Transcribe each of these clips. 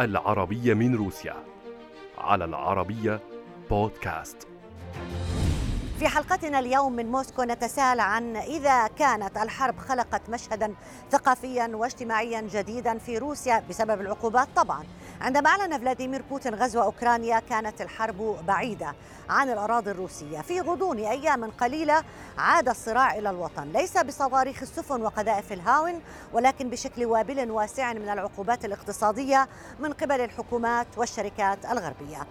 العربية من روسيا. على العربية بودكاست. في حلقتنا اليوم من موسكو نتساءل عن إذا كانت الحرب خلقت مشهدا ثقافيا واجتماعيا جديدا في روسيا بسبب العقوبات طبعا. عندما أعلن فلاديمير بوتين غزو أوكرانيا كانت الحرب بعيدة عن الأراضي الروسية. في غضون أيام قليلة عاد الصراع إلى الوطن. ليس بصواريخ السفن وقذائف الهاون ولكن بشكل وابل واسع من العقوبات الاقتصادية من قبل الحكومات والشركات الغربية.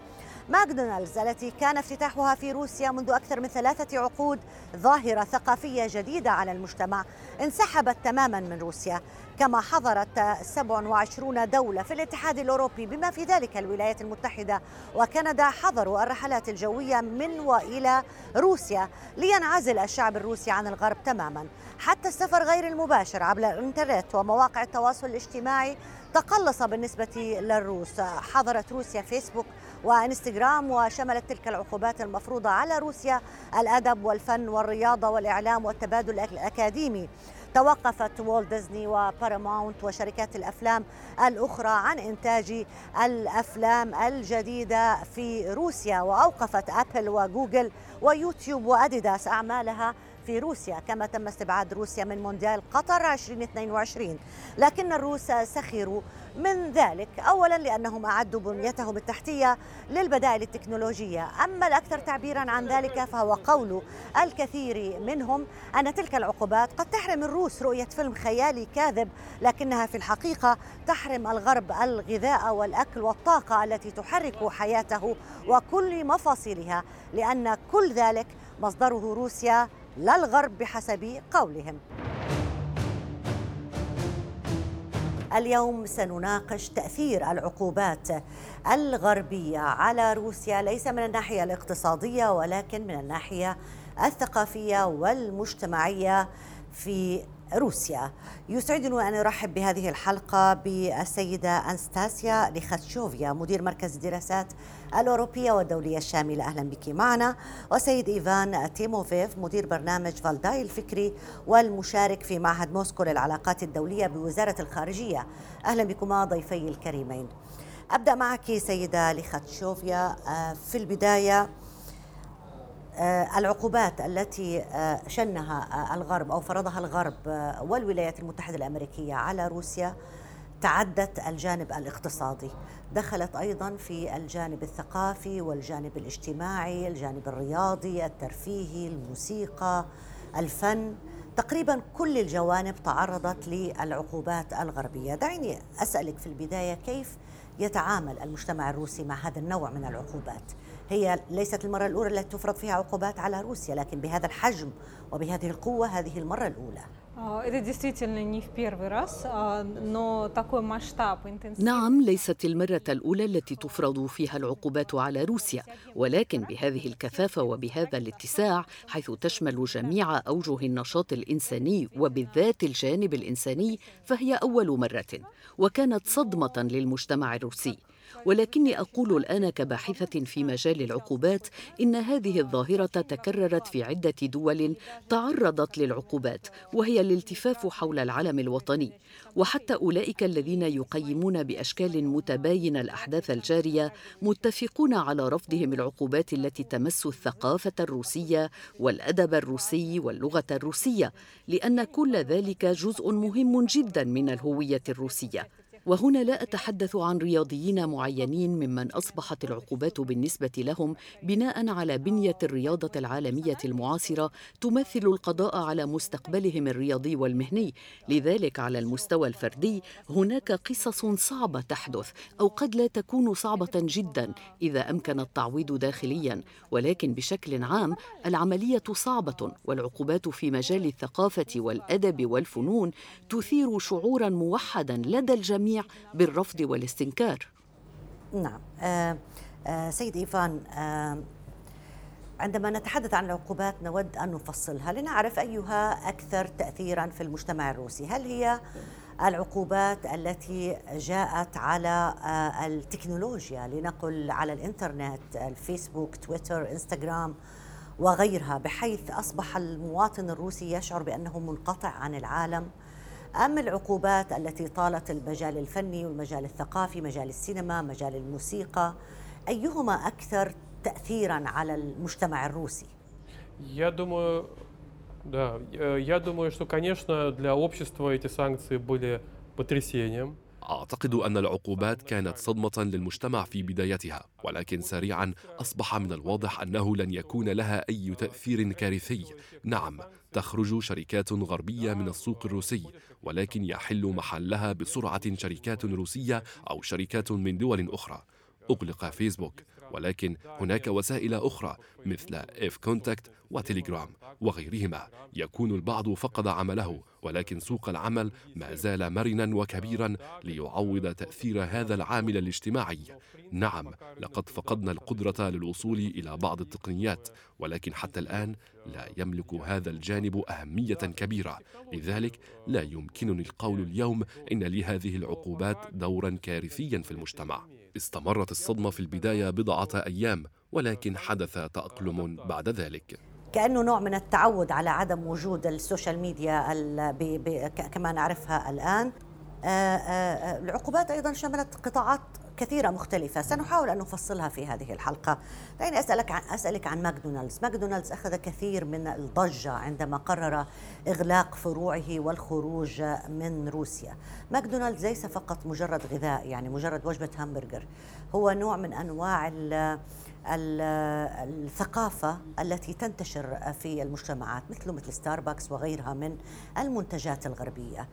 ماكدونالدز التي كان افتتاحها في روسيا منذ أكثر من ثلاثة عقود ظاهرة ثقافية جديدة على المجتمع انسحبت تماما من روسيا. كما حضرت 27 دولة في الاتحاد الأوروبي بما في ذلك الولايات المتحدة وكندا حظروا الرحلات الجوية من وإلى روسيا لينعزل الشعب الروسي عن الغرب تماما. حتى السفر غير المباشر عبر الإنترنت ومواقع التواصل الاجتماعي تقلص بالنسبة للروس. حظرت روسيا فيسبوك وإنستغرام وشملت تلك العقوبات المفروضة على روسيا الأدب والفن والرياضة والإعلام والتبادل الأكاديمي. توقفت والت ديزني وباراماونت وشركات الأفلام الأخرى عن إنتاج الأفلام الجديدة في روسيا وأوقفت ابل وجوجل ويوتيوب وأديداس أعمالها في روسيا كما تم استبعاد روسيا من مونديال قطر 2022 لكن الروس سخروا من ذلك اولا لأنهم أعدوا بنيتهم التحتية للبدائل التكنولوجية. أما الأكثر تعبيرا عن ذلك فهو قول الكثير منهم أن تلك العقوبات قد تحرم الروس رؤية فيلم خيالي كاذب لكنها في الحقيقة تحرم الغرب الغذاء والأكل والطاقة التي تحرك حياته وكل مفاصلها لأن كل ذلك مصدره روسيا لا الغرب بحسب قولهم. اليوم سنناقش تأثير العقوبات الغربية على روسيا ليس من الناحية الاقتصادية ولكن من الناحية الثقافية والمجتمعية في روسيا. يسعدني أن أرحب بهذه الحلقة بالسيدة أنستاسيا ليخاتشوفيا مدير مركز الدراسات الأوروبية والدولية الشاملة. أهلا بك معنا. وسيد إيفان تيموفيف مدير برنامج فالداي الفكري والمشارك في معهد موسكو للعلاقات الدولية بوزارة الخارجية. أهلا بكما ضيفي الكريمين. أبدأ معك سيدة ليخاتشوفيا. آه، في البداية العقوبات التي آه، شنها آه، الغرب أو فرضها الغرب والولايات المتحدة الأمريكية على روسيا تعدت الجانب الاقتصادي. دخلت أيضا في الجانب الثقافي والجانب الاجتماعي الجانب الرياضي الترفيهي الموسيقى الفن. تقريبا كل الجوانب تعرضت للعقوبات الغربية. دعيني أسألك في البداية كيف يتعامل المجتمع الروسي مع هذا النوع من العقوبات؟ هي ليست المرة الأولى التي تفرض فيها عقوبات على روسيا لكن بهذا الحجم وبهذه القوة هذه المرة الأولى. نعم ليست المرة الأولى التي تفرض فيها العقوبات على روسيا ولكن بهذه الكثافة وبهذا الاتساع حيث تشمل جميع أوجه النشاط الإنساني وبالذات الجانب الإنساني فهي أول مرة وكانت صدمة للمجتمع الروسي. ولكني أقول الآن كباحثة في مجال العقوبات إن هذه الظاهرة تكررت في عدة دول تعرضت للعقوبات وهي الالتفاف حول العلم الوطني. وحتى أولئك الذين يقيمون بأشكال متباينه الأحداث الجارية متفقون على رفضهم العقوبات التي تمس الثقافة الروسية والأدب الروسي واللغة الروسية لأن كل ذلك جزء مهم جدا من الهوية الروسية. وهنا لا أتحدث عن رياضيين معينين ممن أصبحت العقوبات بالنسبة لهم بناء على بنية الرياضة العالمية المعاصرة تمثل القضاء على مستقبلهم الرياضي والمهني. لذلك على المستوى الفردي هناك قصص صعبة تحدث أو قد لا تكون صعبة جدا إذا أمكن التعويض داخليا. ولكن بشكل عام العملية صعبة والعقوبات في مجال الثقافة والأدب والفنون تثير شعورا موحدا لدى الجميع بالرفض والاستنكار. نعم. آه آه سيد إيفان آه عندما نتحدث عن العقوبات نود أن نفصلها لنعرف أيها أكثر تأثيرا في المجتمع الروسي. هل هي العقوبات التي جاءت على آه، التكنولوجيا لنقل على الإنترنت الفيسبوك تويتر إنستغرام وغيرها بحيث أصبح المواطن الروسي يشعر بأنه منقطع عن العالم أم العقوبات التي طالت المجال الفني والمجال الثقافي مجال السينما مجال الموسيقى أيهما أكثر تأثيرا على المجتمع الروسي؟ Я думаю, да, я думаю, что, конечно, для общества эти санкции были потрясением. أعتقد أن العقوبات كانت صدمة للمجتمع في بدايتها، ولكن سريعا أصبح من الواضح أنه لن يكون لها أي تأثير كارثي. نعم، تخرج شركات غربية من السوق الروسي، ولكن يحل محلها بسرعة شركات روسية أو شركات من دول أخرى. أغلق فيسبوك ولكن هناك وسائل أخرى مثل إف كونتاكت وتليجرام وغيرهما. يكون البعض فقد عمله ولكن سوق العمل ما زال مرنا وكبيرا ليعوض تأثير هذا العامل الاجتماعي. نعم لقد فقدنا القدرة للوصول إلى بعض التقنيات ولكن حتى الآن لا يملك هذا الجانب أهمية كبيرة. لذلك لا يمكنني القول اليوم إن لهذه العقوبات دورا كارثيا في المجتمع. استمرت الصدمة في البداية بضعة أيام ولكن حدث تأقلم بعد ذلك. كأنه نوع من التعود على عدم وجود ال social media كما نعرفها الآن. آه، آه، آه، العقوبات أيضا شملت قطاعات كثيرة مختلفة. سنحاول أن نفصلها في هذه الحلقة. دعيني أسألك عن أسألك عن ماكدونالدز. ماكدونالدز أخذ كثير من الضجة عندما قرر إغلاق فروعه والخروج من روسيا. ماكدونالدز ليس فقط مجرد غذاء يعني مجرد وجبة همبرجر. هو نوع من أنواع الثقافة التي تنتشر في المجتمعات مثل مثل ستاربكس وغيرها من المنتجات الغربية.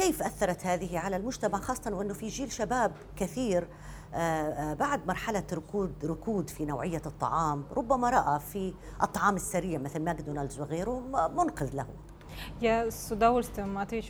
كيف أثرت هذه على المجتمع خاصة وأنه في جيل شباب كثير آه، آه، بعد مرحلة ركود ركود في نوعية الطعام ربما رأى في الطعام السريع مثل ماكدونالدز وغيره منقذ له.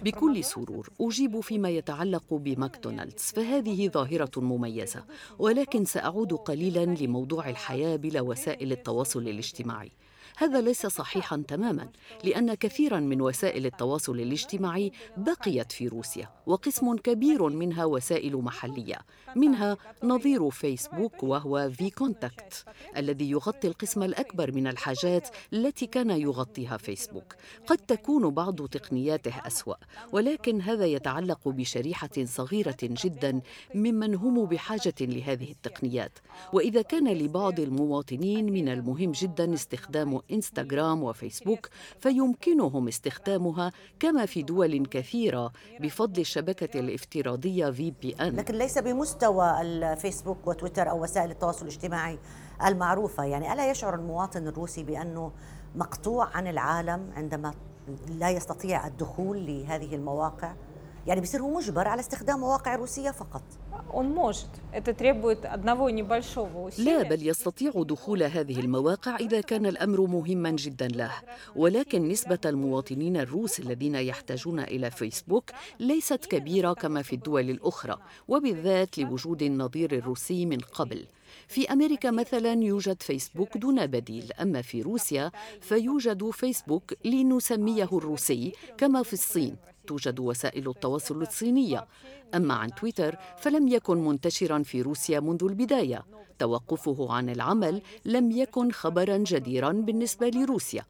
بكل سرور أجيب فيما يتعلق بماكدونالدز فهذه ظاهرة مميزة ولكن سأعود قليلا لموضوع الحياة بلا وسائل التواصل الاجتماعي. هذا ليس صحيحا تماما لأن كثيرا من وسائل التواصل الاجتماعي بقيت في روسيا وقسم كبير منها وسائل محلية منها نظير فيسبوك وهو في كونتاكت الذي يغطي القسم الأكبر من الحاجات التي كان يغطيها فيسبوك. قد تكون بعض تقنياته أسوأ ولكن هذا يتعلق بشريحة صغيرة جدا ممن هم بحاجة لهذه التقنيات. وإذا كان لبعض المواطنين من المهم جدا استخدام إنستغرام وفيسبوك فيمكنهم استخدامها كما في دول كثيرة بفضل الشبكة الافتراضية في بي ان لكن ليس بمستوى الفيسبوك وتويتر أو وسائل التواصل الاجتماعي المعروفة. يعني ألا يشعر المواطن الروسي بأنه مقطوع عن العالم عندما لا يستطيع الدخول لهذه المواقع؟ يعني بيصير هو مجبر على استخدام مواقع روسية فقط. لا بل يستطيع دخول هذه المواقع إذا كان الأمر مهما جدا له. ولكن نسبة المواطنين الروس الذين يحتاجون إلى فيسبوك ليست كبيرة كما في الدول الأخرى وبالذات لوجود النظير الروسي من قبل. في أمريكا مثلا يوجد فيسبوك دون بديل أما في روسيا فيوجد فيسبوك لنسميه الروسي كما في الصين. توجد وسائل التواصل الصينية. أما عن تويتر فلم يكن منتشرا في روسيا منذ البداية. توقفه عن العمل لم يكن خبرا جديرا بالنسبة لروسيا.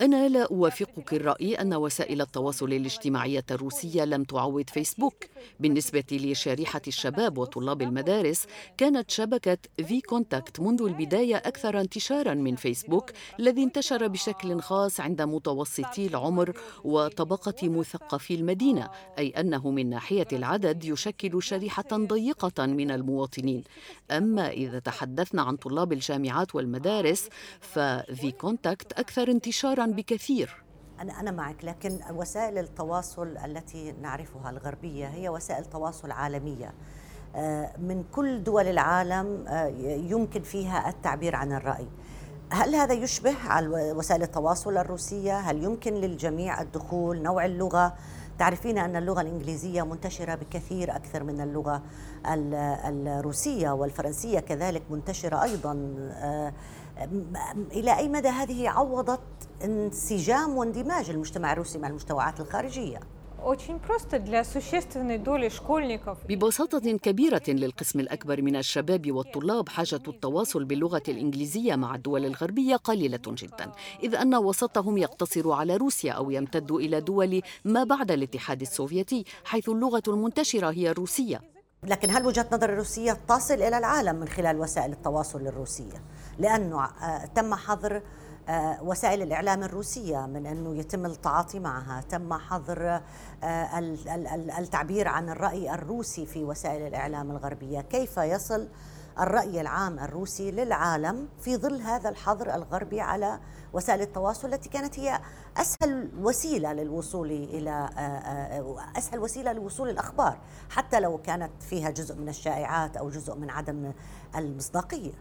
أنا لا أوافقك الرأي أن وسائل التواصل الاجتماعية الروسية لم تعوض فيسبوك. بالنسبة لشريحة الشباب وطلاب المدارس كانت شبكة في كونتاكت منذ البداية أكثر انتشارا من فيسبوك الذي انتشر بشكل خاص عند متوسطي العمر وطبقة مثقفي المدينة أي أنه من ناحية العدد يشكل شريحة ضيقة من المواطنين. أما إذا تحدثنا عن طلاب الجامعات والمدارس ففي كونتاكت أكثر انتشارا بكثير أنا أنا معك لكن وسائل التواصل التي نعرفها الغربية هي وسائل تواصل عالمية آه، من كل دول العالم آه، يمكن فيها التعبير عن الرأي هل هذا يشبه على وسائل التواصل الروسية؟ هل يمكن للجميع الدخول؟ نوع اللغة؟ تعرفين أن اللغة الإنجليزية منتشرة بكثير أكثر من اللغة الروسية والفرنسية كذلك منتشرة أيضا إلى أي مدى هذه عوضت انسجام واندماج المجتمع الروسي مع المجتمعات الخارجية؟ ببساطة كبيرة للقسم الأكبر من الشباب والطلاب حاجة التواصل باللغة الإنجليزية مع الدول الغربية قليلة جدا إذ أن وسطهم يقتصر على روسيا أو يمتد إلى دول ما بعد الاتحاد السوفيتي حيث اللغة المنتشرة هي الروسية لكن هل وجهة نظر الروسية تصل إلى العالم من خلال وسائل التواصل الروسية لأنه آه، تم حظر آه، وسائل الإعلام الروسية من أنه يتم التعاطي معها تم حظر آه، التعبير عن الرأي الروسي في وسائل الإعلام الغربية. كيف يصل الرأي العام الروسي للعالم في ظل هذا الحظر الغربي على وسائل التواصل التي كانت هي أسهل وسيلة للوصول إلى آه، أسهل وسيلة لوصول الأخبار حتى لو كانت فيها جزء من الشائعات أو جزء من عدم المصداقية.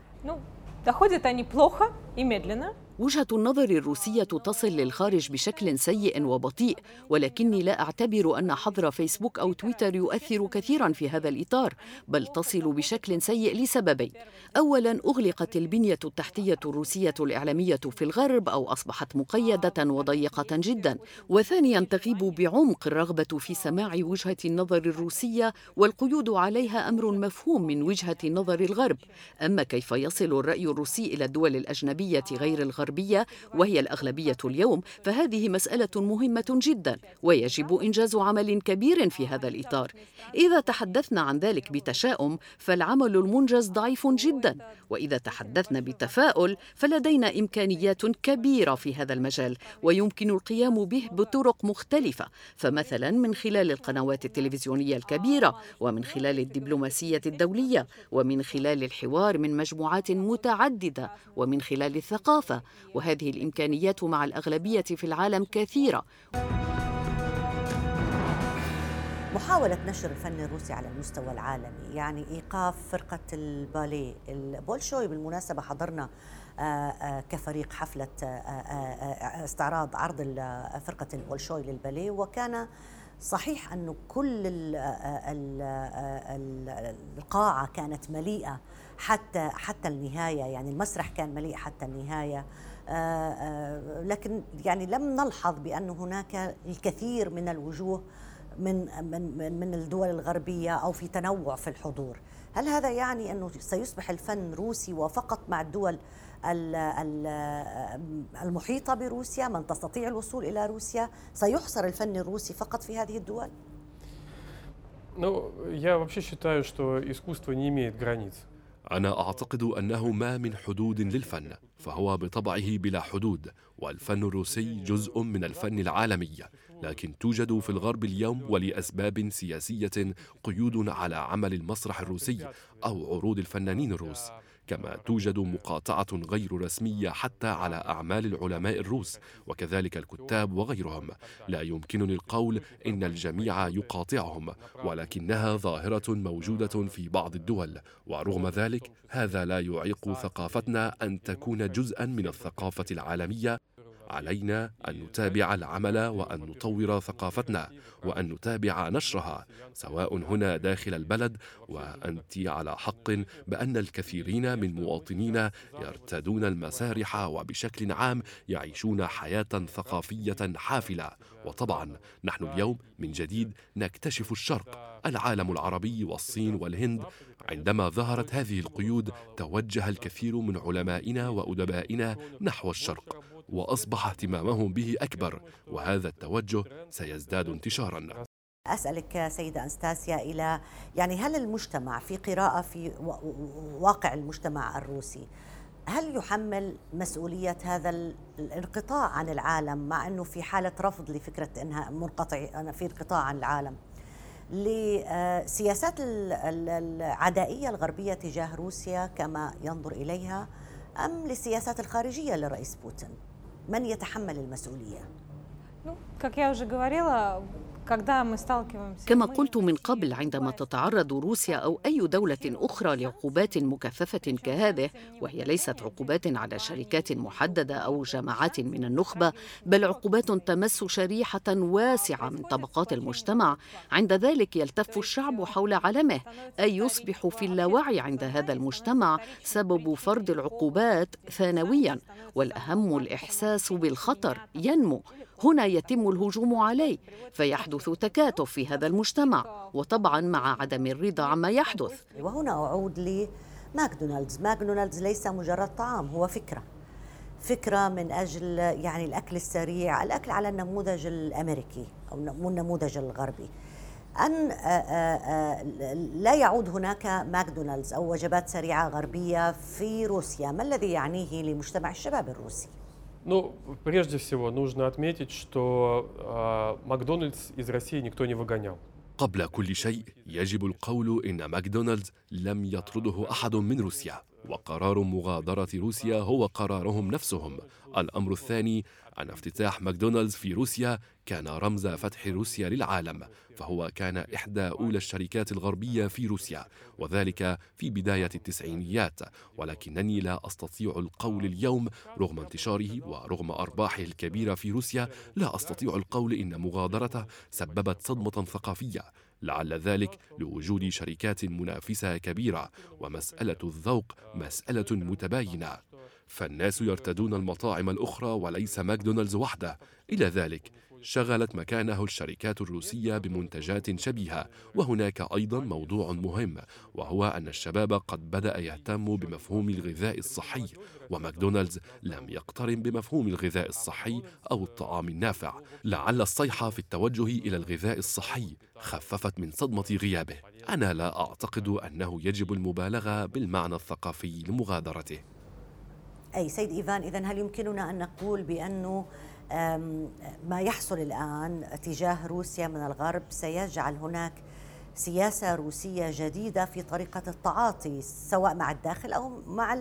Доходят они плохо и медленно, وجهة النظر الروسية تصل للخارج بشكل سيء وبطيء ولكني لا أعتبر أن حظر فيسبوك أو تويتر يؤثر كثيرا في هذا الإطار بل تصل بشكل سيء لسببين. أولا أغلقت البنية التحتية الروسية الإعلامية في الغرب أو أصبحت مقيدة وضيقة جدا. وثانيا تغيب بعمق الرغبة في سماع وجهة النظر الروسية والقيود عليها أمر مفهوم من وجهة نظر الغرب. أما كيف يصل الرأي الروسي إلى الدول الأجنبية غير الغرب؟ الغربية وهي الأغلبية اليوم فهذه مسألة مهمة جدا ويجب إنجاز عمل كبير في هذا الإطار. إذا تحدثنا عن ذلك بتشاؤم فالعمل المنجز ضعيف جدا وإذا تحدثنا بتفاؤل فلدينا إمكانيات كبيرة في هذا المجال ويمكن القيام به بطرق مختلفة فمثلا من خلال القنوات التلفزيونية الكبيرة ومن خلال الدبلوماسية الدولية ومن خلال الحوار من مجموعات متعددة ومن خلال الثقافة وهذه الإمكانيات مع الأغلبية في العالم كثيرة. محاولة نشر الفن الروسي على المستوى العالمي يعني إيقاف فرقة الباليه البولشوي. بالمناسبة حضرنا آه، آه، كفريق حفلة آه، استعراض عرض فرقة البولشوي للباليه وكان صحيح أنه كل القاعة كانت مليئة حتى حتى النهاية يعني المسرح كان مليء حتى النهاية. لكن يعني لم نلحظ بأن هناك الكثير من الوجوه من من من الدول الغربية أو في تنوع في الحضور. هل هذا يعني أنه سيصبح الفن روسي وفقط مع الدول المحيطه بروسيا من تستطيع الوصول الى روسيا سيحصر الفن الروسي فقط في هذه الدول Ну, я вообще считаю, что искусство не имеет границ. أنا أعتقد أنه ما من حدود للفن فهو بطبعه بلا حدود والفن الروسي جزء من الفن العالمي لكن توجد في الغرب اليوم ولأسباب سياسية قيود على عمل المسرح الروسي أو عروض الفنانين الروس كما توجد مقاطعة غير رسمية حتى على أعمال العلماء الروس وكذلك الكتاب وغيرهم. لا يمكنني القول إن الجميع يقاطعهم ولكنها ظاهرة موجودة في بعض الدول. ورغم ذلك هذا لا يعيق ثقافتنا أن تكون جزءا من الثقافة العالمية علينا أن نتابع العمل وأن نطور ثقافتنا وأن نتابع نشرها سواء هنا داخل البلد وأنت على حق بأن الكثيرين من مواطنينا يرتادون المسارح وبشكل عام يعيشون حياة ثقافية حافلة. وطبعا نحن اليوم من جديد نكتشف الشرق العالم العربي والصين والهند. عندما ظهرت هذه القيود توجه الكثير من علمائنا وأدبائنا نحو الشرق. وأصبح اهتمامهم به أكبر وهذا التوجه سيزداد انتشارا. أسألك سيدة أنستاسيا إلى يعني هل المجتمع في قراءة في واقع المجتمع الروسي هل يحمل مسؤولية هذا الانقطاع عن العالم مع أنه في حالة رفض لفكرة أنها منقطع في انقطاع عن العالم لسياسات العدائية الغربية تجاه روسيا كما ينظر إليها أم للسياسات الخارجية للرئيس بوتين؟ من يتحمل المسؤولية؟ как я уже говорила, كما قلت من قبل عندما تتعرض روسيا أو أي دولة أخرى لعقوبات مكثفة كهذه وهي ليست عقوبات على شركات محددة أو جماعات من النخبة بل عقوبات تمس شريحة واسعة من طبقات المجتمع. عند ذلك يلتف الشعب حول علمه أي يصبح في اللاوعي عند هذا المجتمع سبب فرض العقوبات ثانويا والأهم الإحساس بالخطر ينمو. هنا يتم الهجوم عليه فيحدث تكاتف في هذا المجتمع وطبعا مع عدم الرضا عما يحدث. وهنا أعود لماكدونالدز ماكدونالدز. ليس مجرد طعام هو فكرة. فكرة من أجل يعني الأكل السريع الأكل على النموذج الأمريكي أو النموذج الغربي. أن لا يعود هناك ماكدونالدز أو وجبات سريعة غربية في روسيا. ما الذي يعنيه لمجتمع الشباب الروسي؟ Ну, прежде всего, нужно отметить, что э, Макдональдс из России никто не выгонял. قبل كل شيء يجب القول إن ماكدونالدز لم يطرده أحد من روسيا وقرار مغادرة روسيا هو قرارهم نفسهم الأمر الثاني أن افتتاح ماكدونالدز في روسيا كان رمز فتح روسيا للعالم فهو كان إحدى أولى الشركات الغربية في روسيا وذلك في بداية التسعينيات ولكنني لا أستطيع القول اليوم رغم انتشاره ورغم أرباحه الكبيرة في روسيا لا أستطيع القول إن مغادرته سببت صدمة ثقافية لعل ذلك لوجود شركات منافسة كبيرة ومسألة الذوق مسألة متباينة. فالناس يرتدون المطاعم الأخرى وليس ماكدونالدز وحده. إلى ذلك شغلت مكانه الشركات الروسية بمنتجات شبيهة وهناك أيضا موضوع مهم وهو أن الشباب قد بدأ يهتم بمفهوم الغذاء الصحي وماكدونالدز لم يقترن بمفهوم الغذاء الصحي أو الطعام النافع. لعل الصيحه في التوجه إلى الغذاء الصحي. خففت من صدمة غيابه. أنا لا أعتقد أنه يجب المبالغة بالمعنى الثقافي لمغادرته. أي سيد إيفان اذا هل يمكننا أن نقول بأنه ما يحصل الآن تجاه روسيا من الغرب؟ سيجعل هناك سياسة روسية جديدة في طريقة التعاطي سواء مع الداخل أو مع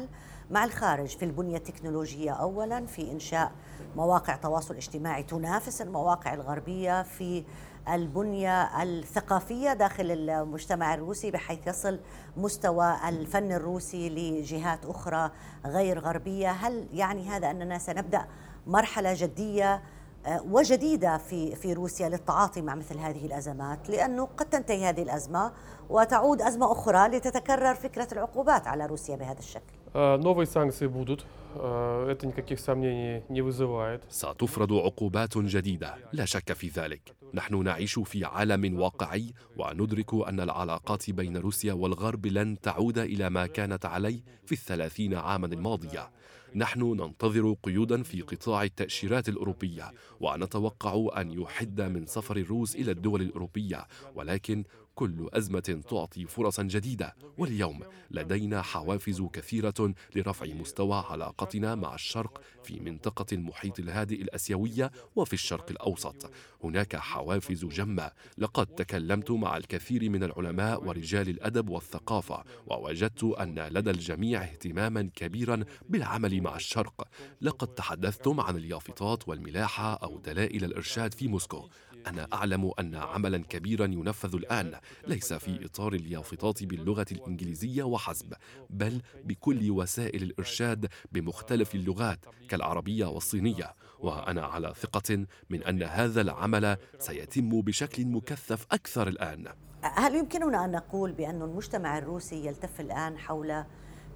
مع الخارج. في البنية التكنولوجية اولا في إنشاء مواقع تواصل اجتماعي تنافس المواقع الغربية في البنية الثقافية داخل المجتمع الروسي بحيث يصل مستوى الفن الروسي لجهات أخرى غير غربية، هل يعني هذا أننا سنبدأ مرحلة جدية آه، وجديدة في في روسيا للتعاطي مع مثل هذه الأزمات لأنه قد تنتهي هذه الأزمة وتعود أزمة أخرى لتتكرر فكرة العقوبات على روسيا بهذا الشكل. новые санкции будут. Это никаких сомнений не вызывает. ستفرض عقوبات جديدة لا شك في ذلك نحن نعيش في عالم واقعي وندرك أن العلاقات بين روسيا والغرب لن تعود إلى ما كانت عليه في الثلاثين عاما الماضية نحن ننتظر قيودا في قطاع التأشيرات الأوروبية ونتوقع أن يحد من سفر الروس إلى الدول الأوروبية ولكن كل أزمة تعطي فرصا جديدة. واليوم لدينا حوافز كثيرة لرفع مستوى علاقتنا مع الشرق في منطقة المحيط الهادئ الأسيوية وفي الشرق الأوسط. هناك حوافز جمة. لقد تكلمت مع الكثير من العلماء ورجال الأدب والثقافة ووجدت أن لدى الجميع اهتماما كبيرا بالعمل مع الشرق. لقد تحدثتم عن اليافطات والملاحة أو دلائل الإرشاد في موسكو. أنا أعلم أن عملا كبيرا ينفذ الآن ليس في إطار اليافطات باللغة الإنجليزية وحسب بل بكل وسائل الإرشاد بمختلف اللغات كالعربية والصينية. وأنا على ثقة من أن هذا العمل سيتم بشكل مكثف أكثر الآن. هل يمكننا أن نقول بأن المجتمع الروسي يلتف الآن حول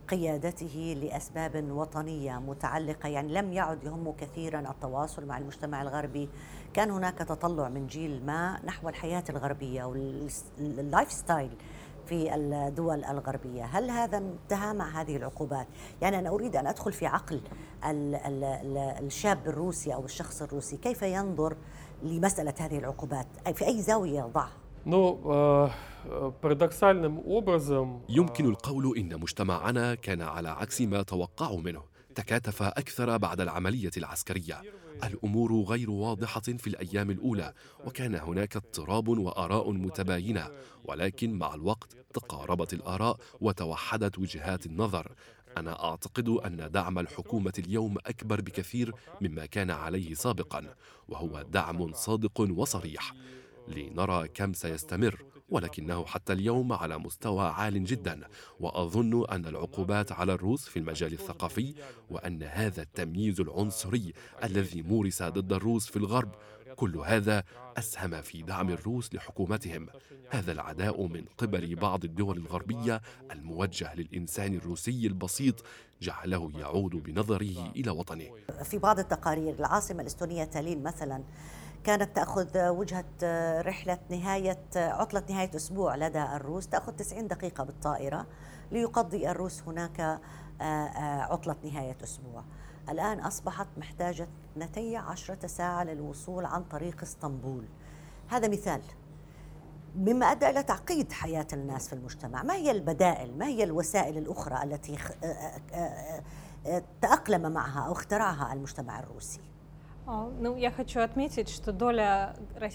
قيادته لأسباب وطنية متعلقة؟ يعني لم يعد يهم كثيرا التواصل مع المجتمع الغربي كان هناك تطلع من جيل ما نحو الحياة الغربية وال life style في الدول الغربية. هل هذا انتهى مع هذه العقوبات؟ يعني أنا أريد أن أدخل في عقل الـ الـ الـ الشاب الروسي أو الشخص الروسي. كيف ينظر لمسألة هذه العقوبات؟ في أي زاوية يضعها؟ يمكن القول إن مجتمعنا كان على عكس ما توقعوا منه. تكاتف أكثر بعد العملية العسكرية. الأمور غير واضحة في الأيام الأولى وكان هناك اضطراب وآراء متباينة ولكن مع الوقت تقاربت الآراء وتوحدت وجهات النظر. أنا أعتقد أن دعم الحكومة اليوم أكبر بكثير مما كان عليه سابقا وهو دعم صادق وصريح. لنرى كم سيستمر. ولكنه حتى اليوم على مستوى عال جدا وأظن أن العقوبات على الروس في المجال الثقافي وأن هذا التمييز العنصري الذي مورس ضد الروس في الغرب كل هذا أسهم في دعم الروس لحكومتهم. هذا العداء من قبل بعض الدول الغربية الموجه للإنسان الروسي البسيط جعله يعود بنظره إلى وطنه. في بعض التقارير العاصمة الإستونية تالين مثلا كانت تأخذ وجهة رحلة نهاية عطلة نهاية أسبوع لدى الروس. تأخذ 90 دقيقة بالطائرة ليقضي الروس هناك آه، آه، عطلة نهاية أسبوع. الآن أصبحت محتاجة نتي عشرة ساعة للوصول عن طريق إسطنبول. هذا مثال. مما أدى إلى تعقيد حياة الناس في المجتمع. ما هي البدائل ما هي الوسائل الأخرى التي آه، تأقلم معها أو اخترعها المجتمع الروسي؟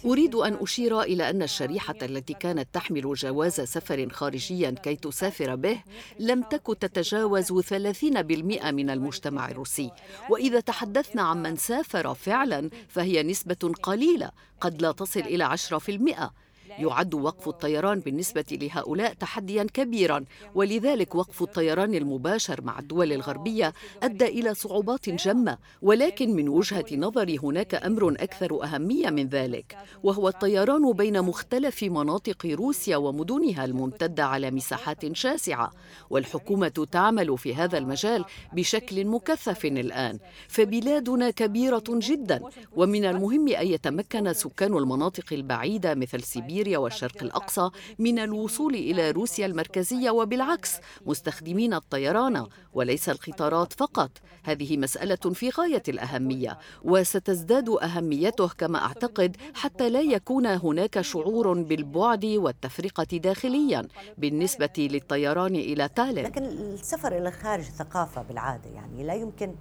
أريد أن أشير إلى أن الشريحة التي كانت تحمل جواز سفر خارجيا كي تسافر به لم تكن تتجاوز 30% من المجتمع الروسي. وإذا تحدثنا عن من سافر فعلا فهي نسبة قليلة قد لا تصل إلى 10% يعد وقف الطيران بالنسبة لهؤلاء تحديا كبيرا. ولذلك وقف الطيران المباشر مع الدول الغربية أدى إلى صعوبات جمة. ولكن من وجهة نظري هناك أمر أكثر أهمية من ذلك وهو الطيران بين مختلف مناطق روسيا ومدنها الممتدة على مساحات شاسعة. والحكومة تعمل في هذا المجال بشكل مكثف الآن. فبلادنا كبيرة جدا. ومن المهم أن يتمكن سكان المناطق البعيدة مثل سيبيريا سوريا والشرق الأقصى من الوصول إلى روسيا المركزية وبالعكس مستخدمين الطيران وليس القطارات فقط. هذه مسألة في غاية الأهمية وستزداد أهميته كما أعتقد حتى لا يكون هناك شعور بالبعد والتفرقة داخليا بالنسبة للطيران إلى تالين لكن السفر إلى الخارج ثقافة بالعادة يعني لا يمكن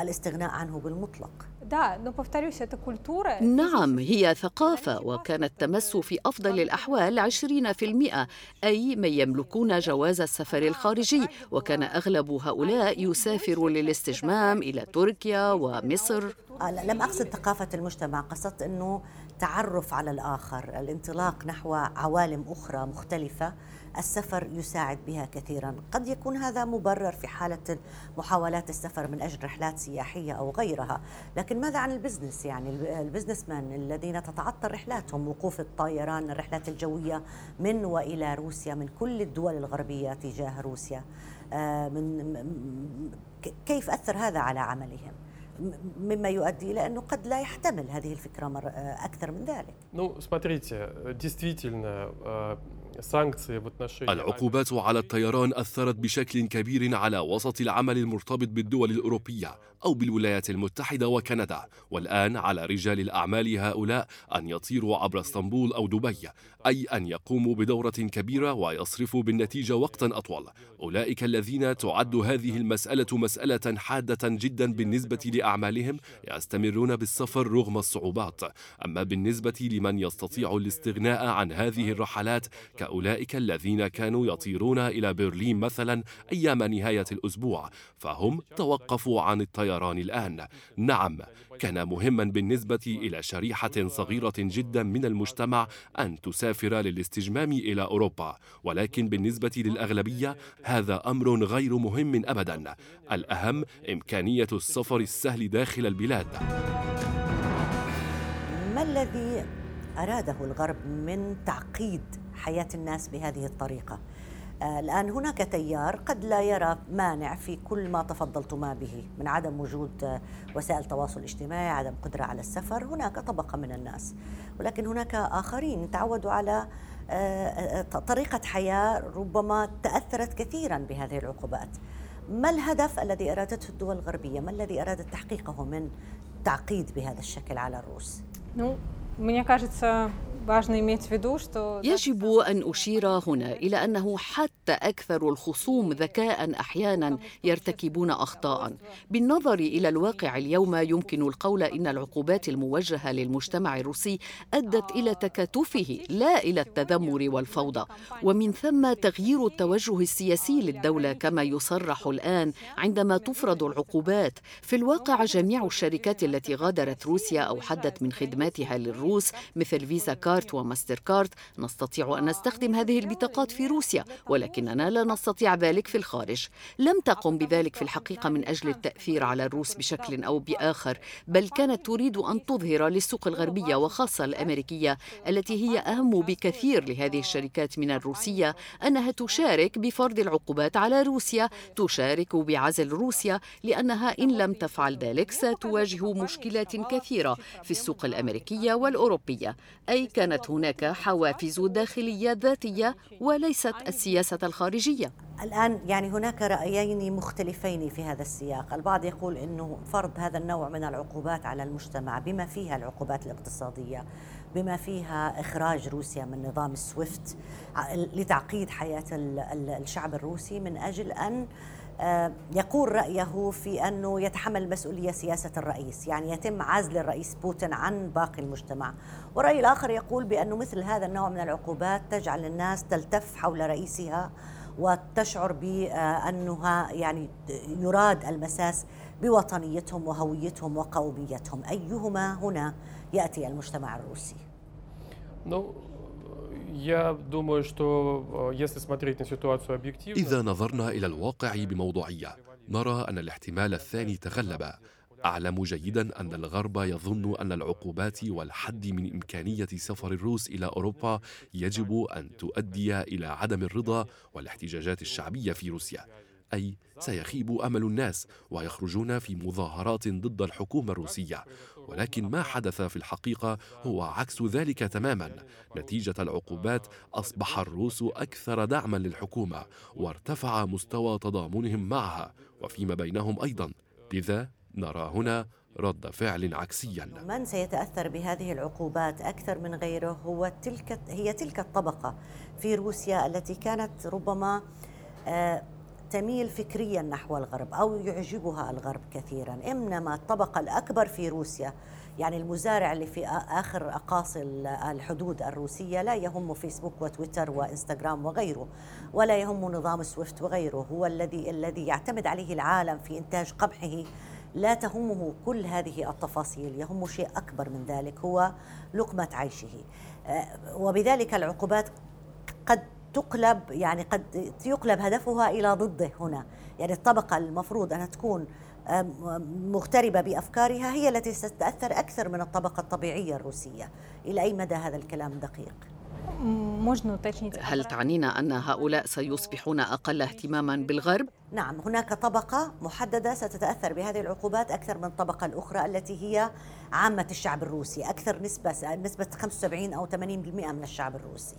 الاستغناء عنه بالمطلق. نعم هي ثقافة وكانت تمس في أفضل الأحوال 20% أي من يملكون جواز السفر الخارجي وكان أغلب هؤلاء يسافر للاستجمام إلى تركيا ومصر لم أقصد ثقافة المجتمع قصدت أنه تعرف على الآخر الانطلاق نحو عوالم أخرى مختلفة السفر يساعد بها كثيرا قد يكون هذا مبرر في حالة محاولات السفر من أجل رحلات سياحية أو غيرها لكن ماذا عن البزنس يعني البزنس مان الذين تتعطل رحلاتهم وقوف الطيران الرحلات الجوية من وإلى روسيا من كل الدول الغربية تجاه روسيا آه، من كيف أثر هذا على عملهم مما يؤدي الى انه قد لا يحتمل هذه الفكره مر اكثر من ذلك. Ну, смотрите, действительно, العقوبات على الطيران أثرت بشكل كبير على وسط العمل المرتبط بالدول الأوروبية أو بالولايات المتحدة وكندا. والآن على رجال الأعمال هؤلاء أن يطيروا عبر إسطنبول أو دبي أي أن يقوموا بدورة كبيرة ويصرفوا بالنتيجة وقتا أطول. أولئك الذين تعد هذه المسألة مسألة حادة جدا بالنسبة لأعمالهم يستمرون بالسفر رغم الصعوبات. أما بالنسبة لمن يستطيع الاستغناء عن هذه الرحلات كأولئك الذين كانوا يطيرون إلى برلين مثلا أيام نهاية الأسبوع فهم توقفوا عن الطيران الآن. نعم كان مهما بالنسبة إلى شريحة صغيرة جدا من المجتمع أن تسافر للاستجمام إلى أوروبا ولكن بالنسبة للأغلبية هذا أمر غير مهم أبدا. الأهم إمكانية السفر السهل داخل البلاد. ما الذي أراده الغرب من تعقيد؟ حياة الناس بهذه الطريقة آه، الآن هناك تيار قد لا يرى مانع في كل ما تفضلتما به من عدم وجود آه، وسائل التواصل الاجتماعي عدم قدرة على السفر هناك طبقة من الناس ولكن هناك آخرين تعودوا على آه، طريقة حياة ربما تأثرت كثيرا بهذه العقوبات ما الهدف الذي أرادته الدول الغربية ما الذي أرادت تحقيقه من تعقيد بهذا الشكل على الروس Мне кажется, يجب أن أشير هنا إلى أنه حتى أكثر الخصوم ذكاء أحيانا يرتكبون أخطاء. بالنظر إلى الواقع اليوم يمكن القول إن العقوبات الموجهة للمجتمع الروسي أدت إلى تكاتفه لا إلى التذمر والفوضى. ومن ثم تغيير التوجه السياسي للدولة كما يصرح الآن عندما تفرض العقوبات في الواقع جميع الشركات التي غادرت روسيا أو حدت من خدماتها للروس مثل فيزا كارت وماستر كارت. نستطيع أن نستخدم هذه البطاقات في روسيا ولكننا لا نستطيع ذلك في الخارج. لم تقم بذلك في الحقيقة من أجل التأثير على الروس بشكل أو بآخر بل كانت تريد أن تظهر للسوق الغربية وخاصة الأمريكية التي هي أهم بكثير لهذه الشركات من الروسية أنها تشارك بفرض العقوبات على روسيا تشارك بعزل روسيا لأنها إن لم تفعل ذلك ستواجه مشكلات كثيرة في السوق الأمريكية والأوروبية. أي كانت هناك حوافز داخلية ذاتية وليست السياسة الخارجية. الآن يعني هناك رأيين مختلفين في هذا السياق. البعض يقول أنه فرض هذا النوع من العقوبات على المجتمع بما فيها العقوبات الاقتصادية بما فيها إخراج روسيا من نظام السويفت لتعقيد حياة الشعب الروسي من أجل أن يقول رأيه في أنه يتحمل المسؤولية سياسة الرئيس يعني يتم عزل الرئيس بوتين عن باقي المجتمع. والرأي الآخر يقول بأنه مثل هذا النوع من العقوبات تجعل الناس تلتف حول رئيسها وتشعر بأنها يعني يراد المساس بوطنيتهم وهويتهم وقوميتهم. أيهما هنا يأتي المجتمع الروسي؟ إذا نظرنا إلى الواقع بموضوعية نرى أن الاحتمال الثاني تغلب. أعلم جيدا أن الغرب يظن أن العقوبات والحد من إمكانية سفر الروس إلى أوروبا يجب أن تؤدي إلى عدم الرضا والاحتجاجات الشعبية في روسيا. أي سيخيب أمل الناس ويخرجون في مظاهرات ضد الحكومة الروسية. ولكن ما حدث في الحقيقة هو عكس ذلك تماما. نتيجة العقوبات أصبح الروس أكثر دعما للحكومة وارتفع مستوى تضامنهم معها وفيما بينهم أيضا. لذا نرى هنا رد فعل عكسيا. من سيتأثر بهذه العقوبات أكثر من غيره هو تلك هي تلك الطبقة في روسيا التي كانت ربما آه تميل فكريا نحو الغرب أو يعجبها الغرب كثيرا. إنما الطبقة الأكبر في روسيا يعني المزارع اللي في آخر أقاصي الحدود الروسية لا يهم فيسبوك وتويتر وإنستغرام وغيره ولا يهم نظام سويفت وغيره. هو الذي الذي يعتمد عليه العالم في إنتاج قمحه لا تهمه كل هذه التفاصيل يهم شيء أكبر من ذلك هو لقمة عيشه. آه، وبذلك العقوبات قد تقلب يعني قد يقلب هدفها إلى ضده هنا. يعني الطبقة المفروض أنها تكون مغتربة بأفكارها هي التي ستتأثر أكثر من الطبقة الطبيعية الروسية. إلى أي مدى هذا الكلام دقيق؟ هل تعنينا أن هؤلاء سيصبحون أقل اهتماما بالغرب؟ نعم هناك طبقة محددة ستتأثر بهذه العقوبات أكثر من الطبقة الأخرى التي هي عامة الشعب الروسي أكثر نسبة نسبة 75 أو 80% من الشعب الروسي.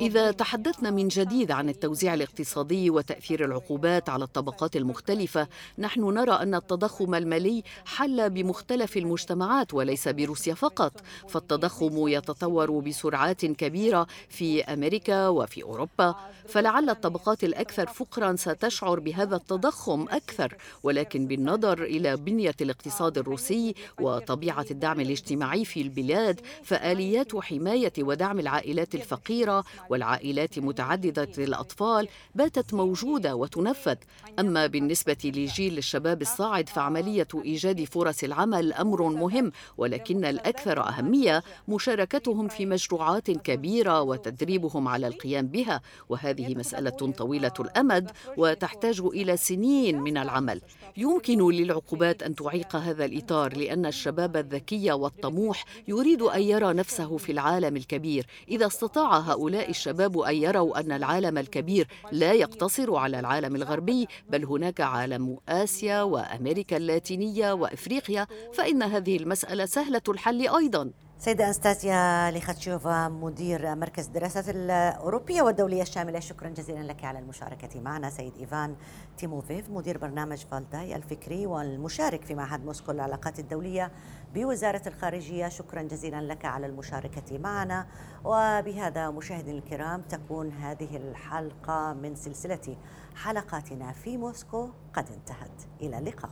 إذا تحدثنا من جديد عن التوزيع الاقتصادي وتأثير العقوبات على الطبقات المختلفة نحن نرى أن التضخم المالي حل بمختلف المجتمعات وليس بروسيا فقط. فالتضخم يتطور بسرعات كبيرة في أمريكا وفي أوروبا. فلعل الطبقات الأكثر فقرا ستشعر بهذا التضخم أكثر. ولكن بالنظر إلى بنية الاقتصاد الروسي وطبيعة الدعم الاجتماعي في البلاد فآليات حماية ودعم العائلات الفقيرة والعائلات متعددة الأطفال باتت موجودة وتنفذ. أما بالنسبة لجيل الشباب الصاعد فعملية إيجاد فرص العمل أمر مهم ولكن الأكثر أهمية مشاركتهم في مشروعات كبيرة وتدريبهم على القيام بها وهذه مسألة طويلة الأمد وتحتاج إلى سنين من العمل. يمكن للعقوبات أن تعيق هذا الإطار لأن الشباب الذكي والطموح يريد أن يرى نفسه في العالم الكبير. إذا استطاع هؤلاء الشباب أن يروا أن العالم الكبير لا يقتصر على العالم الغربي بل هناك عالم آسيا وأمريكا اللاتينية وإفريقيا فإن هذه المسألة سهلة الحل أيضاً. سيدة أنستاسيا ليخاتشوفا مدير مركز الدراسات الأوروبية والدولية الشاملة. شكرا جزيلا لك على المشاركة معنا سيد إيفان تيموفيف مدير برنامج فالداي الفكري والمشارك في معهد موسكو للعلاقات الدولية بوزارة الخارجية. شكرا جزيلا لك على المشاركة معنا. وبهذا مشاهدينا الكرام تكون هذه الحلقة من سلسلة حلقاتنا في موسكو قد انتهت. إلى اللقاء.